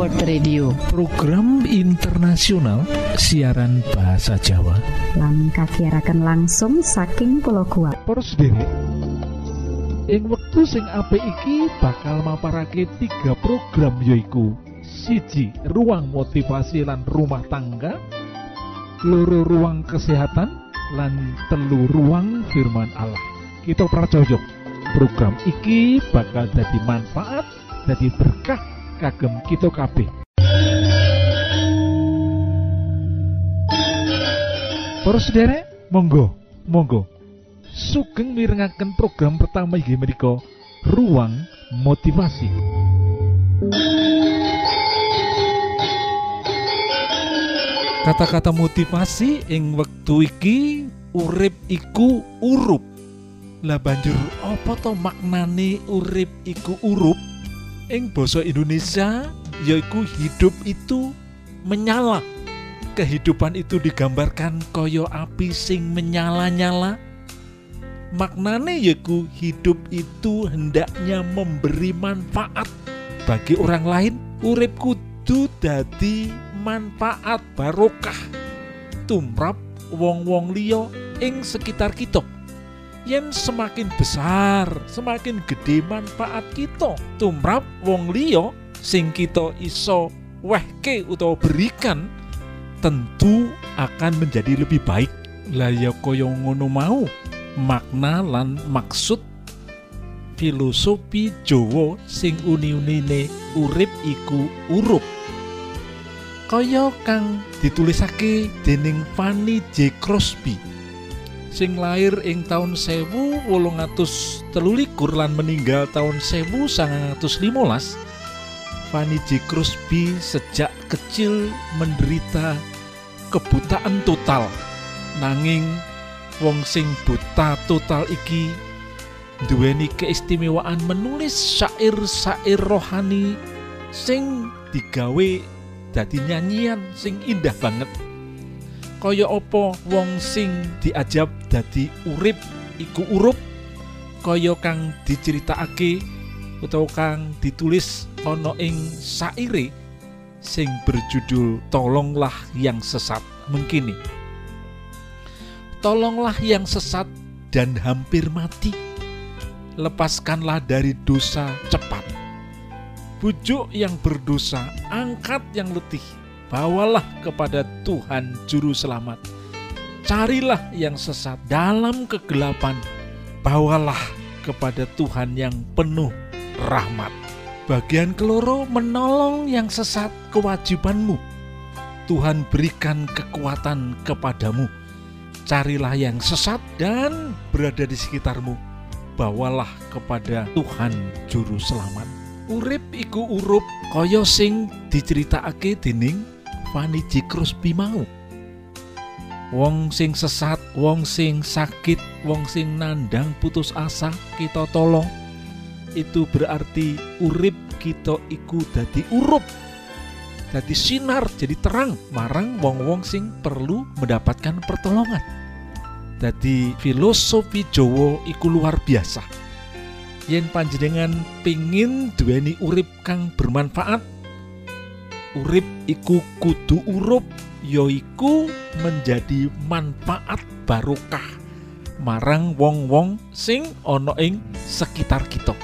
World Radio. Program internasional siaran bahasa Jawa. Lang kasiaraken langsung saking pulau kuat sendiri ing wektu sing apik iki bakal maparake tiga program yoiku siji ruang motivasi lan rumah tangga. Loro ruang kesehatan. Lan telu ruang firman Allah. Kita pracojok program iki bakal jadi manfaat jadi berkah kagem kita kabeh Para sederek, monggo, monggo. Sugeng mirengaken program pertama inggih menika Ruang Motivasi. Kata-kata motivasi ing wektu iki urip iku urup. Lah banjur apa to maknane urip iku urup? Ing basa Indonesia yaiku hidup itu menyala. Kehidupan itu digambarkan koyo api sing menyala-nyala. Maknane yaiku hidup itu hendaknya memberi manfaat bagi orang lain. Urip kudu dadi manfaat barokah. Tumrap wong-wong liya ing sekitar kita yen semakin besar semakin gede manfaat kita. Tumrap wong liya sing kita iso wehke utawa berikan tentu akan menjadi lebih baik. Lah ya kaya ngono mau makna lan maksud filosofi Jawa sing uni-unine urip iku urup. Kaya kang ditulisake dening Fanny J. Crosby sing lahir ing taun 1813 lan meninggal taun 1915 Fanny J. Crosby sejak kecil menderita kebutaan total. Nanging wong sing buta total iki duweni keistimewaan menulis syair-syair rohani sing digawe dadi nyanyian sing indah banget. Kaya apa wong sing diajab dadi urip iku urup. kaya kang diceritakake utawa kang ditulis ana ing saire sing berjudul Tolonglah yang sesat. Mengkini. Tolonglah yang sesat dan hampir mati. Lepaskanlah dari dosa cepat. Bujuk yang berdosa angkat yang letih bawalah kepada Tuhan juru selamat carilah yang sesat dalam kegelapan bawalah kepada Tuhan yang penuh rahmat Bagian keloro menolong yang sesat kewajibanmu. Tuhan berikan kekuatan kepadamu. Carilah yang sesat dan berada di sekitarmu. Bawalah kepada Tuhan juru selamat. Urip iku urup kaya sing diceritakake dening Fanny J. Crosby mau. Wong sing sesat, wong sing sakit, wong sing nandang putus asa, kita tolong itu berarti urip kita iku dadi urup dadi sinar jadi terang marang wong-wong sing perlu mendapatkan pertolongan dadi filosofi Jowo iku luar biasa yen panjenengan pingin duweni urip kang bermanfaat urip iku kudu urup yoiku menjadi manfaat barokah marang wong-wong sing ana ing sekitar kita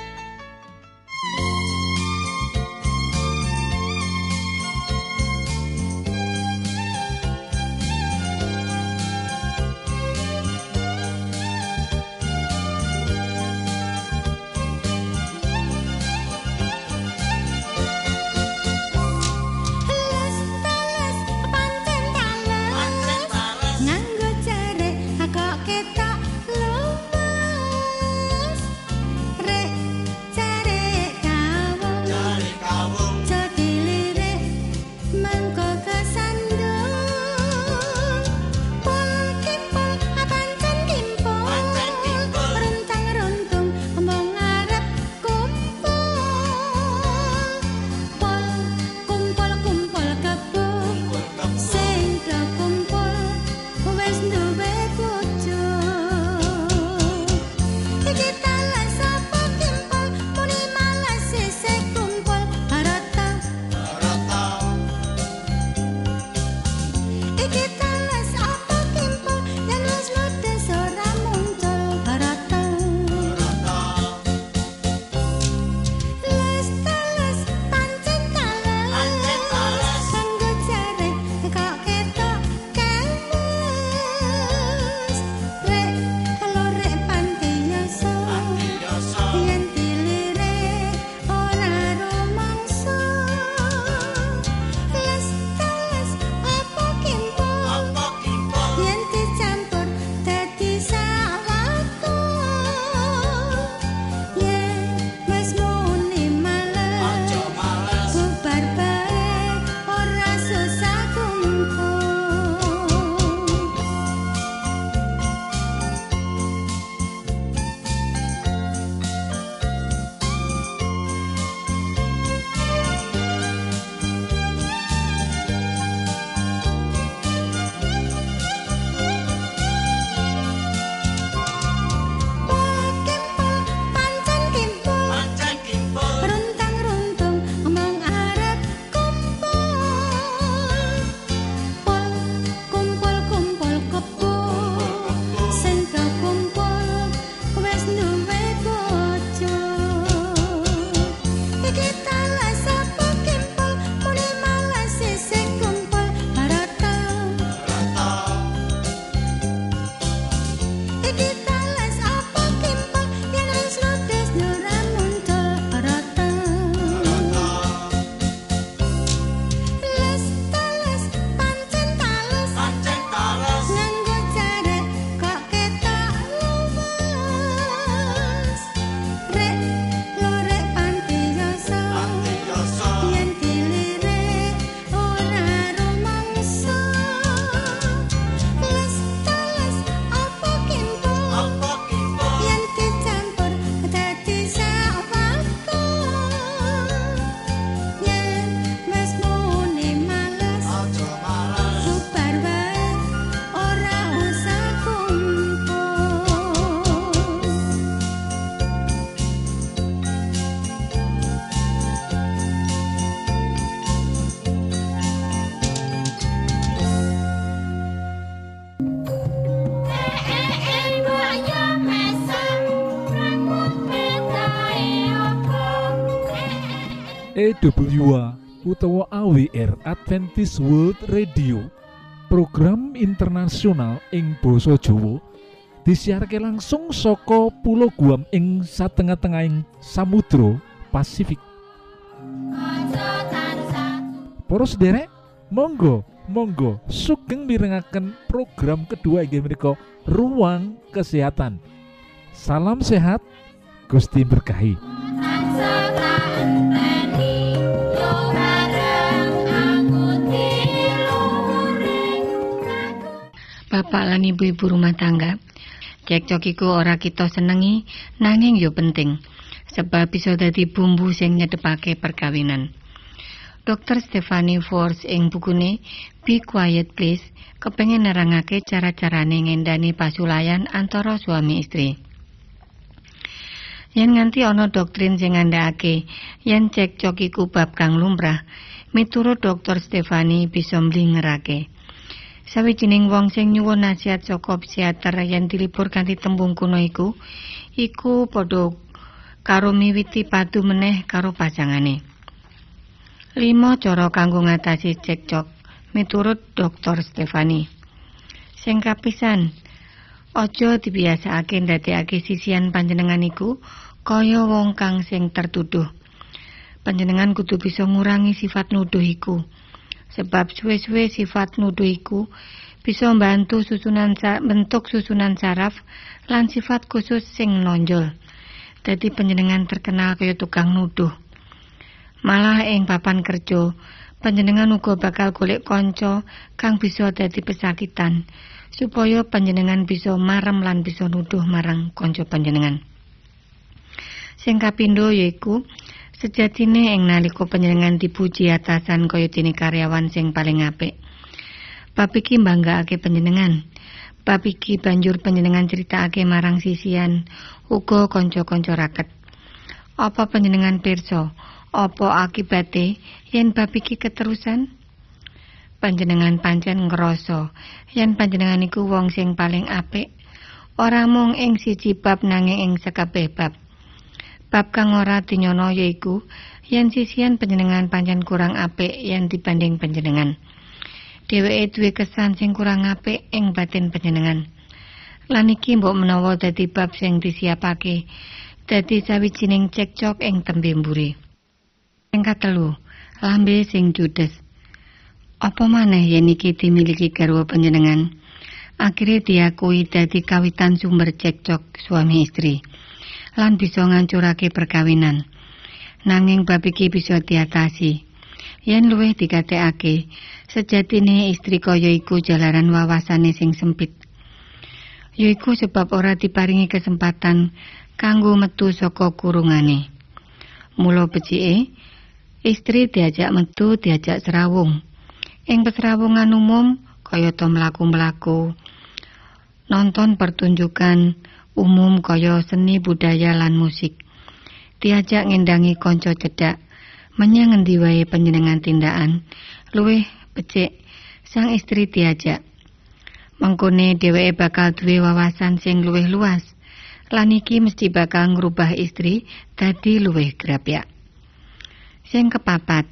EWA utawa AWR Adventist World Radio. Program internasional ing Boso Jowo disiharke langsung soko pulau Guam ing satengah-tengahing Samudro Pasifik. Poros derek Monggo Monggo sugeng mirengaken program kedua inggih ruang kesehatan. Salam sehat Gusti berkahi Bapak lan ibu-ibu rumah tangga. Cekcok iku ora kita senengi, nanging yo penting. Sebab bisa dadi bumbu sing nyedepake perkawinan. Dr. Stephanie Force ing bukune Be Quiet Please kepengen nerangake cara-carane ngendani pasulayan antara suami istri. Yen nganti ana doktrin sing ngandhakake yen cekcok iku bab kang lumrah, miturut Dr. Stephanie bisa mlingerake. Sawijining wong sing nyuwun nasihat saka psikiater yen dilipur kanthi tembung kuno iku, iku padha karo miwiti padu meneh karo pasangane. Lima cara kanggo ngatasi cekcok miturut Dr. Stefani. Sing kapisan, aja dibiasakake ndadekake sisian panjenengan iku kaya wong kang sing tertuduh. Panjenengan kudu bisa ngurangi sifat nuduh iku. Sebab suwe-suwe sifat nuduh iku bisa membantu susunan bentuk susunan saraf lan sifat khusus sing nonjol. Dadi panjenengan terkenal kaya tukang nuduh. Malah ing papan kerja, panjenengan uga bakal golek kanca kang bisa dadi pesakitan supaya panjenengan bisa marem lan bisa nuduh marang kanca panjenengan. Sing kapindho yaiku Sejatine ing nalika panjenengan dipuji atasan kaya dene karyawan sing paling apik. Bab iki mbanggakake panjenengan. Bab iki banjur panjenengan critakake marang sisian uga kanca-kanca raket. Apa panjenengan pirsa? Apa akibate yen bab iki keterusan? Panjenengan pancen ngrasa yen panjenengan iku wong sing paling apik. Ora mung ing siji bab nanging ing sekabeh bab. Bab kang ora dinyono yaiku yen sisian panjenengan pancen kurang apik yen dibanding panjenengan. Dheweke duwe kesan sing kurang apik ing batin panjenengan. Lan iki mbok menawa dadi bab sing disiapake dadi sawijining cekcok ing tembe mburi. Sing katelu, lambe sing judes. Apa maneh yen iki dimiliki garwa panjenengan? Akhire diakui dadi kawitan sumber cekcok suami istri. Lan bisa ngancurake perkawinan. Nanging bab iki bisa diatasi. Yen luwih dikatekake, sejatine istri kaya iku jalaran wawasane sing sempit. Yaiku sebab ora diparingi kesempatan kanggo metu saka kurungane. Mula becike, istri diajak metu, diajak serawung. Ing pesrawungan umum kaya to mlaku-mlaku, nonton pertunjukan, umum kaya seni budaya lan musik. Diajak ngendangi konco cedak, menyang ngendi wae panjenengan tindakan, luwih becik sang istri diajak. Mengkone dheweke bakal duwe wawasan sing luwih luas. Lan iki mesti bakal ngrubah istri dadi luwih grapyak. Sing kepapat,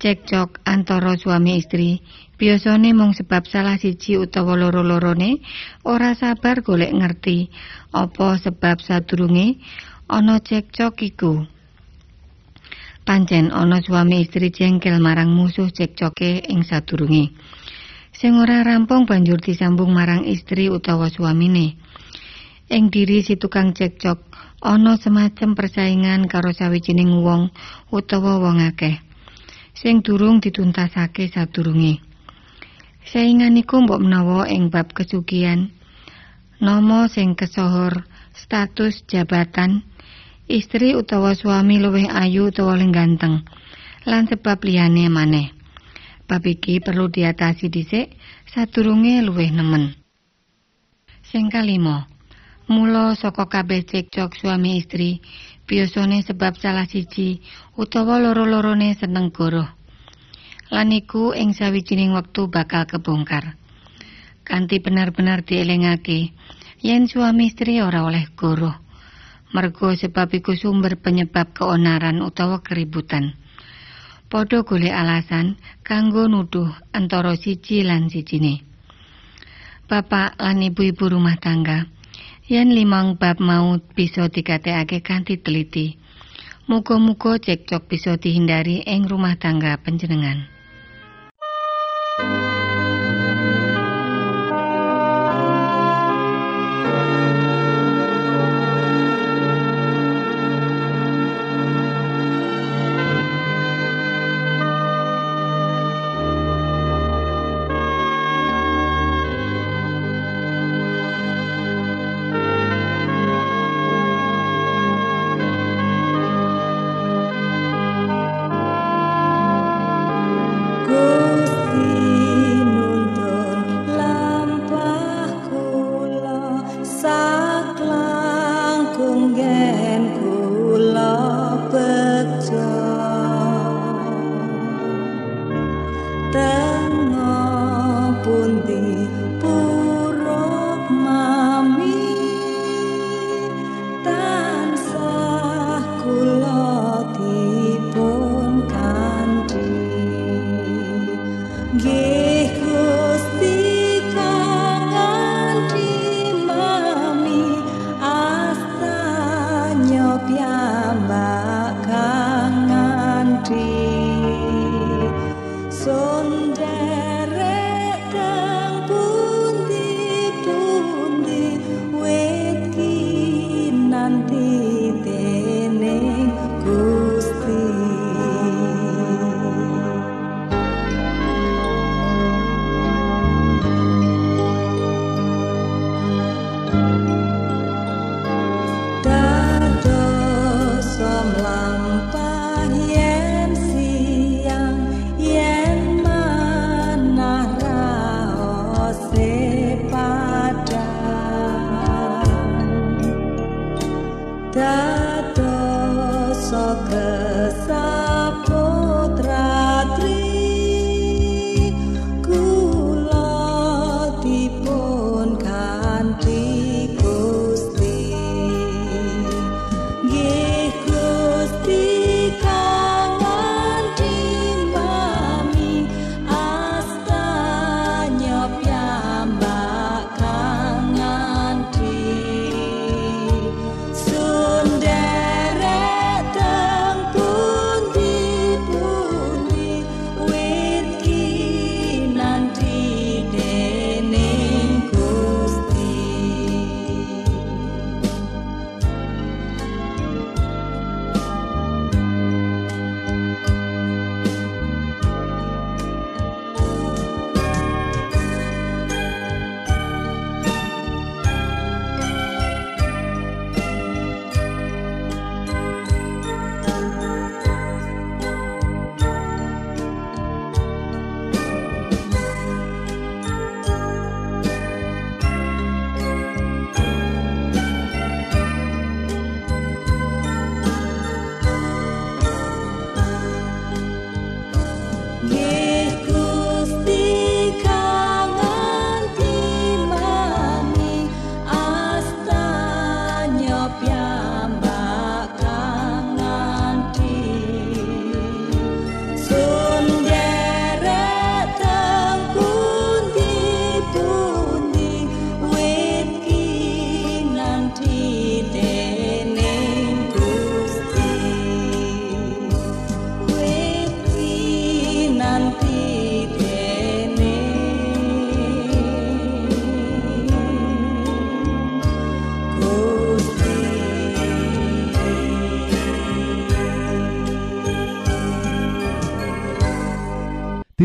cekcok antara suami istri biasane mung sebab salah siji utawa loro-lorone ora sabar golek ngerti. Apa sebab sadurunge? Ana cekcok iku. Pancen ana suami istri jengkel marang musuh cekcoke ing sadurunge. Sing ora rampung banjur disambung marang istri utawa suamine. Ing diri si tukang cekcok ana semacam persaingan karo sawijining wong utawa wong akeh. Sing durung dituntasake sadurunge. Saingan iku mbok menawa ing bab kesugihan, nama sing kesohor, status jabatan, istri utawa suami luwih ayu utawa luwih ganteng, lan sebab liyane maneh. Bab iki perlu diatasi dhisik sadurunge luwih nemen. Sing kalimo, mula saka kabeh cekcok suami istri biasane sebab salah siji utawa loro-lorone seneng goroh. Lan iku ing sawijining wektu bakal kebongkar. Kanti benar-benar dielingake yen suami istri ora oleh goroh. Mergo sebab iku sumber penyebab keonaran utawa keributan. padha golek alasan kanggo nuduh antara siji lan sijine. Bapak lan ibu-ibu rumah tangga, yen limang bab mau bisa dikatekake kanthi teliti. Muga-muga cekcok bisa dihindari ing rumah tangga panjenengan.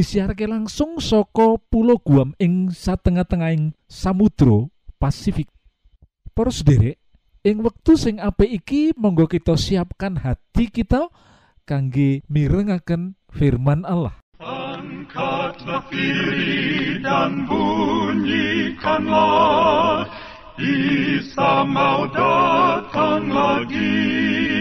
Disiarke langsung saka Pulau Guam ing satengah-tengahing Samudra Pasifik. Para sederek, ing wektu sing apik iki monggo kita siapkan hati kita kangge mirengaken firman Allah. Diri dan bunyikanlah Isa mau datang lagi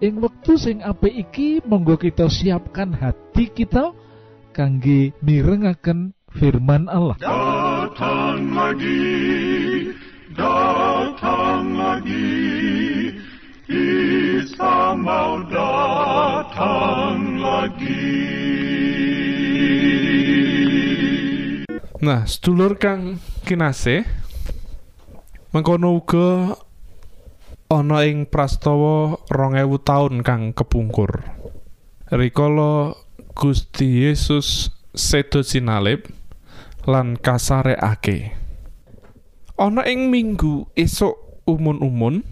ing wektu sing apik iki monggo kita siapkan hati kita kangge mirengaken firman Allah Datang lagi, datang lagi, Isa mau datang lagi. Nah, sedulur kang kinase mengkono uga ana ing prastawa 2000 taun kang kepungkur. Rikala Gusti Yesus sedo sinalip lan kasarekake. Ana ing minggu esuk umun-umun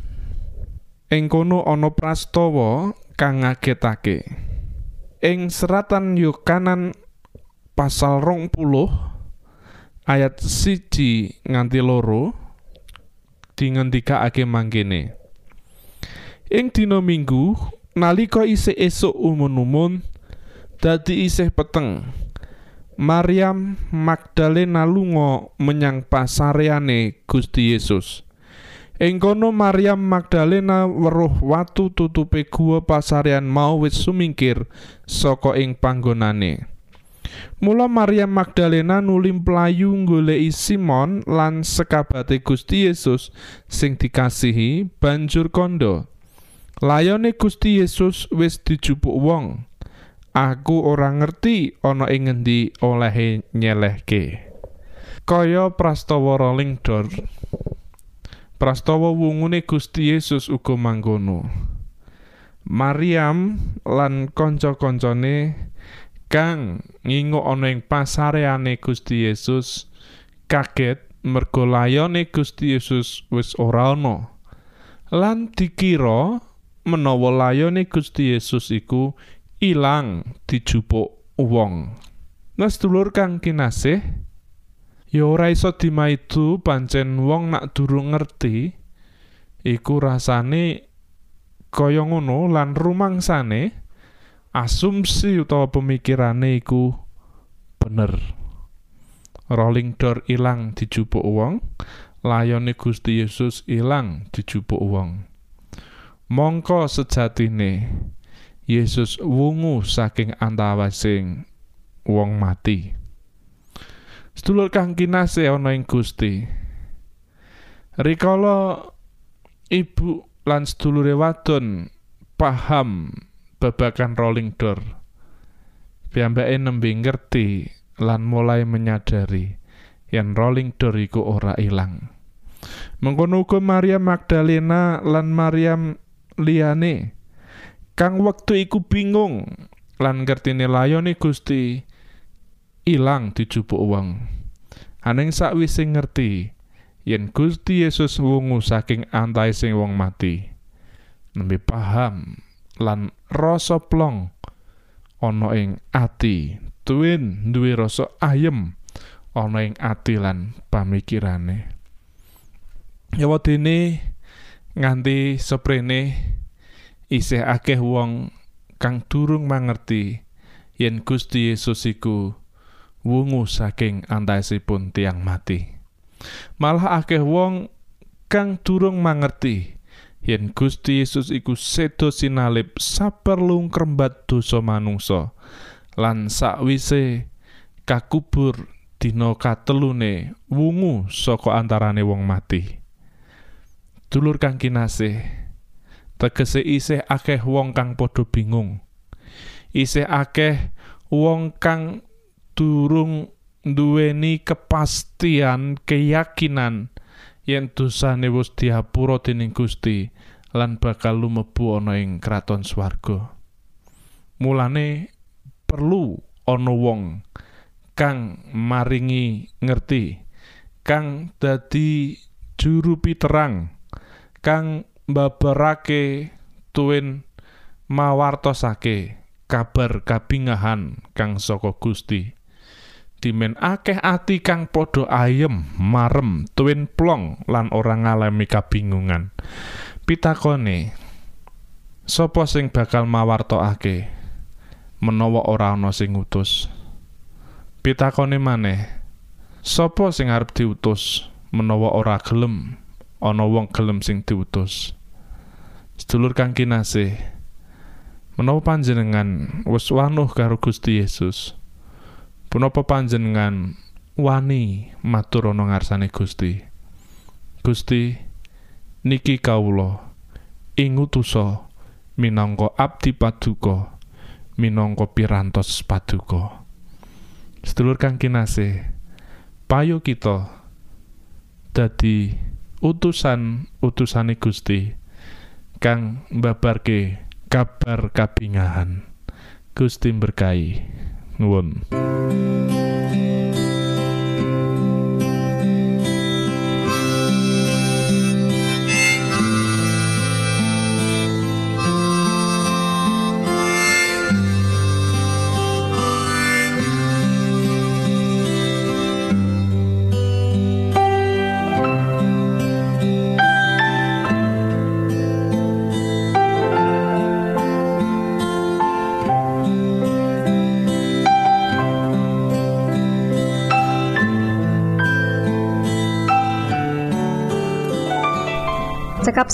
ing kono ana prastawa kang ngagetake. Ing seratan Yohanan pasal rong puluh ayat siji nganti loro dingendikake mangkene ing dina minggu nalika isih esuk umun-umun dadi isih peteng Maryam Magdalena lunga menyang pasareane Gusti Yesus ing kono Maryam Magdalena weruh watu tutupe gua pasarean mau wis sumingkir saka ing panggonane Mula Maryam Magdalena nuli mlayu goleki Simon lan sekabate Gusti Yesus sing dikasihi banjur kondo. Layone Gusti Yesus wis dijupuk wong. Aku ora ngerti ana ing ngendi olehe nyelehke. Kaya prastawa Rolling Door. Prastawa wungune Gusti Yesus uga mangkono. Maryam lan kanca-kancane kang ngingo ana ing pasareane Gusti Yesus kaget merga layone Gusti Yesus wis ora ana lan dikira menawa layone Gusti Yesus iku ilang dijupuk wong Nah sedulur kang kinasih ya ora iso dimaidu pancen wong nak durung ngerti iku rasane kaya ngono lan rumangsane asumsi utawa pemikirane iku bener. Rolling door ilang dijupuk wong, layone Gusti Yesus ilang dijupuk wong. Mongko sejatine Yesus wungu saking antawasing wong mati. Sedulur kang kinase ana ing Gusti. Rikala ibu lan sedulure wadon paham babakan rolling door. Piyambake nembe ngerti lan mulai menyadari yen rolling door iku ora ilang. Mengkono uga Maria Magdalena lan Maryam liyane kang wektu iku bingung lan ngertine layone Gusti ilang dijupuk wong. Aning sakwise ngerti yen Gusti Yesus wungu saking antahe sing wong mati. Nembe paham lan rasa plong ana ing ati tuwin duwe rasa ayem ana ing ati lan pamikirane wadene nganti seprene isih akeh wong kang durung mangerti yen Gusti Yesus iku wungu saking antaesipun tiang mati. Malah akeh wong kang durung mangerti yen Gusti Yesus iku sedo sinalip saperlu krembat dosa manungsa lan sakwise kakubur dina katelune wungu saka antarane wong mati dulur kang kinasih tegese isih akeh wong kang padha bingung isih akeh wong kang durung duweni kepastian keyakinan yen dosane wis diapura dening Gusti lan bakal lumebu ana ing kraton swarga. Mulane perlu ana wong kang maringi ngerti, kang dadi juru piterang, kang mbabarake tuwin mawartosake kabar kabingahan kang saka Gusti. dimen akeh ati kang padha ayem marem tuwin plong lan ora ngalami kabingungan pitakone Sopo sing bakal mawartokake menawa ora ana sing ngutus? Pitakone maneh, sapa sing arep diutus menawa ora gelem ana wong gelem sing diutus? Sedulur kang kinasih, menawa panjenengan wis wanuh karo Gusti Yesus, punapa panjenengan wani matur ana ngarsane Gusti? Gusti, niki kawula ing utusa minangka abdi paduka minangka pirantos paduka sedulur kang kinasih payo kita dadi utusan utusane Gusti kang mbabarke kabar kabingahan. Gusti berkahi. Nuwun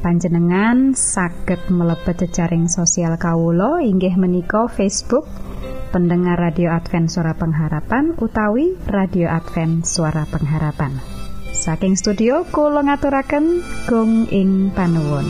panjenengan saged mlebet jejaring sosial Kawulo inggih menika Facebook pendengar radio Advent suara pengharapan utawi radio Advent suara pengharapan. Saking studio kula ngaturaken gong ing panuwun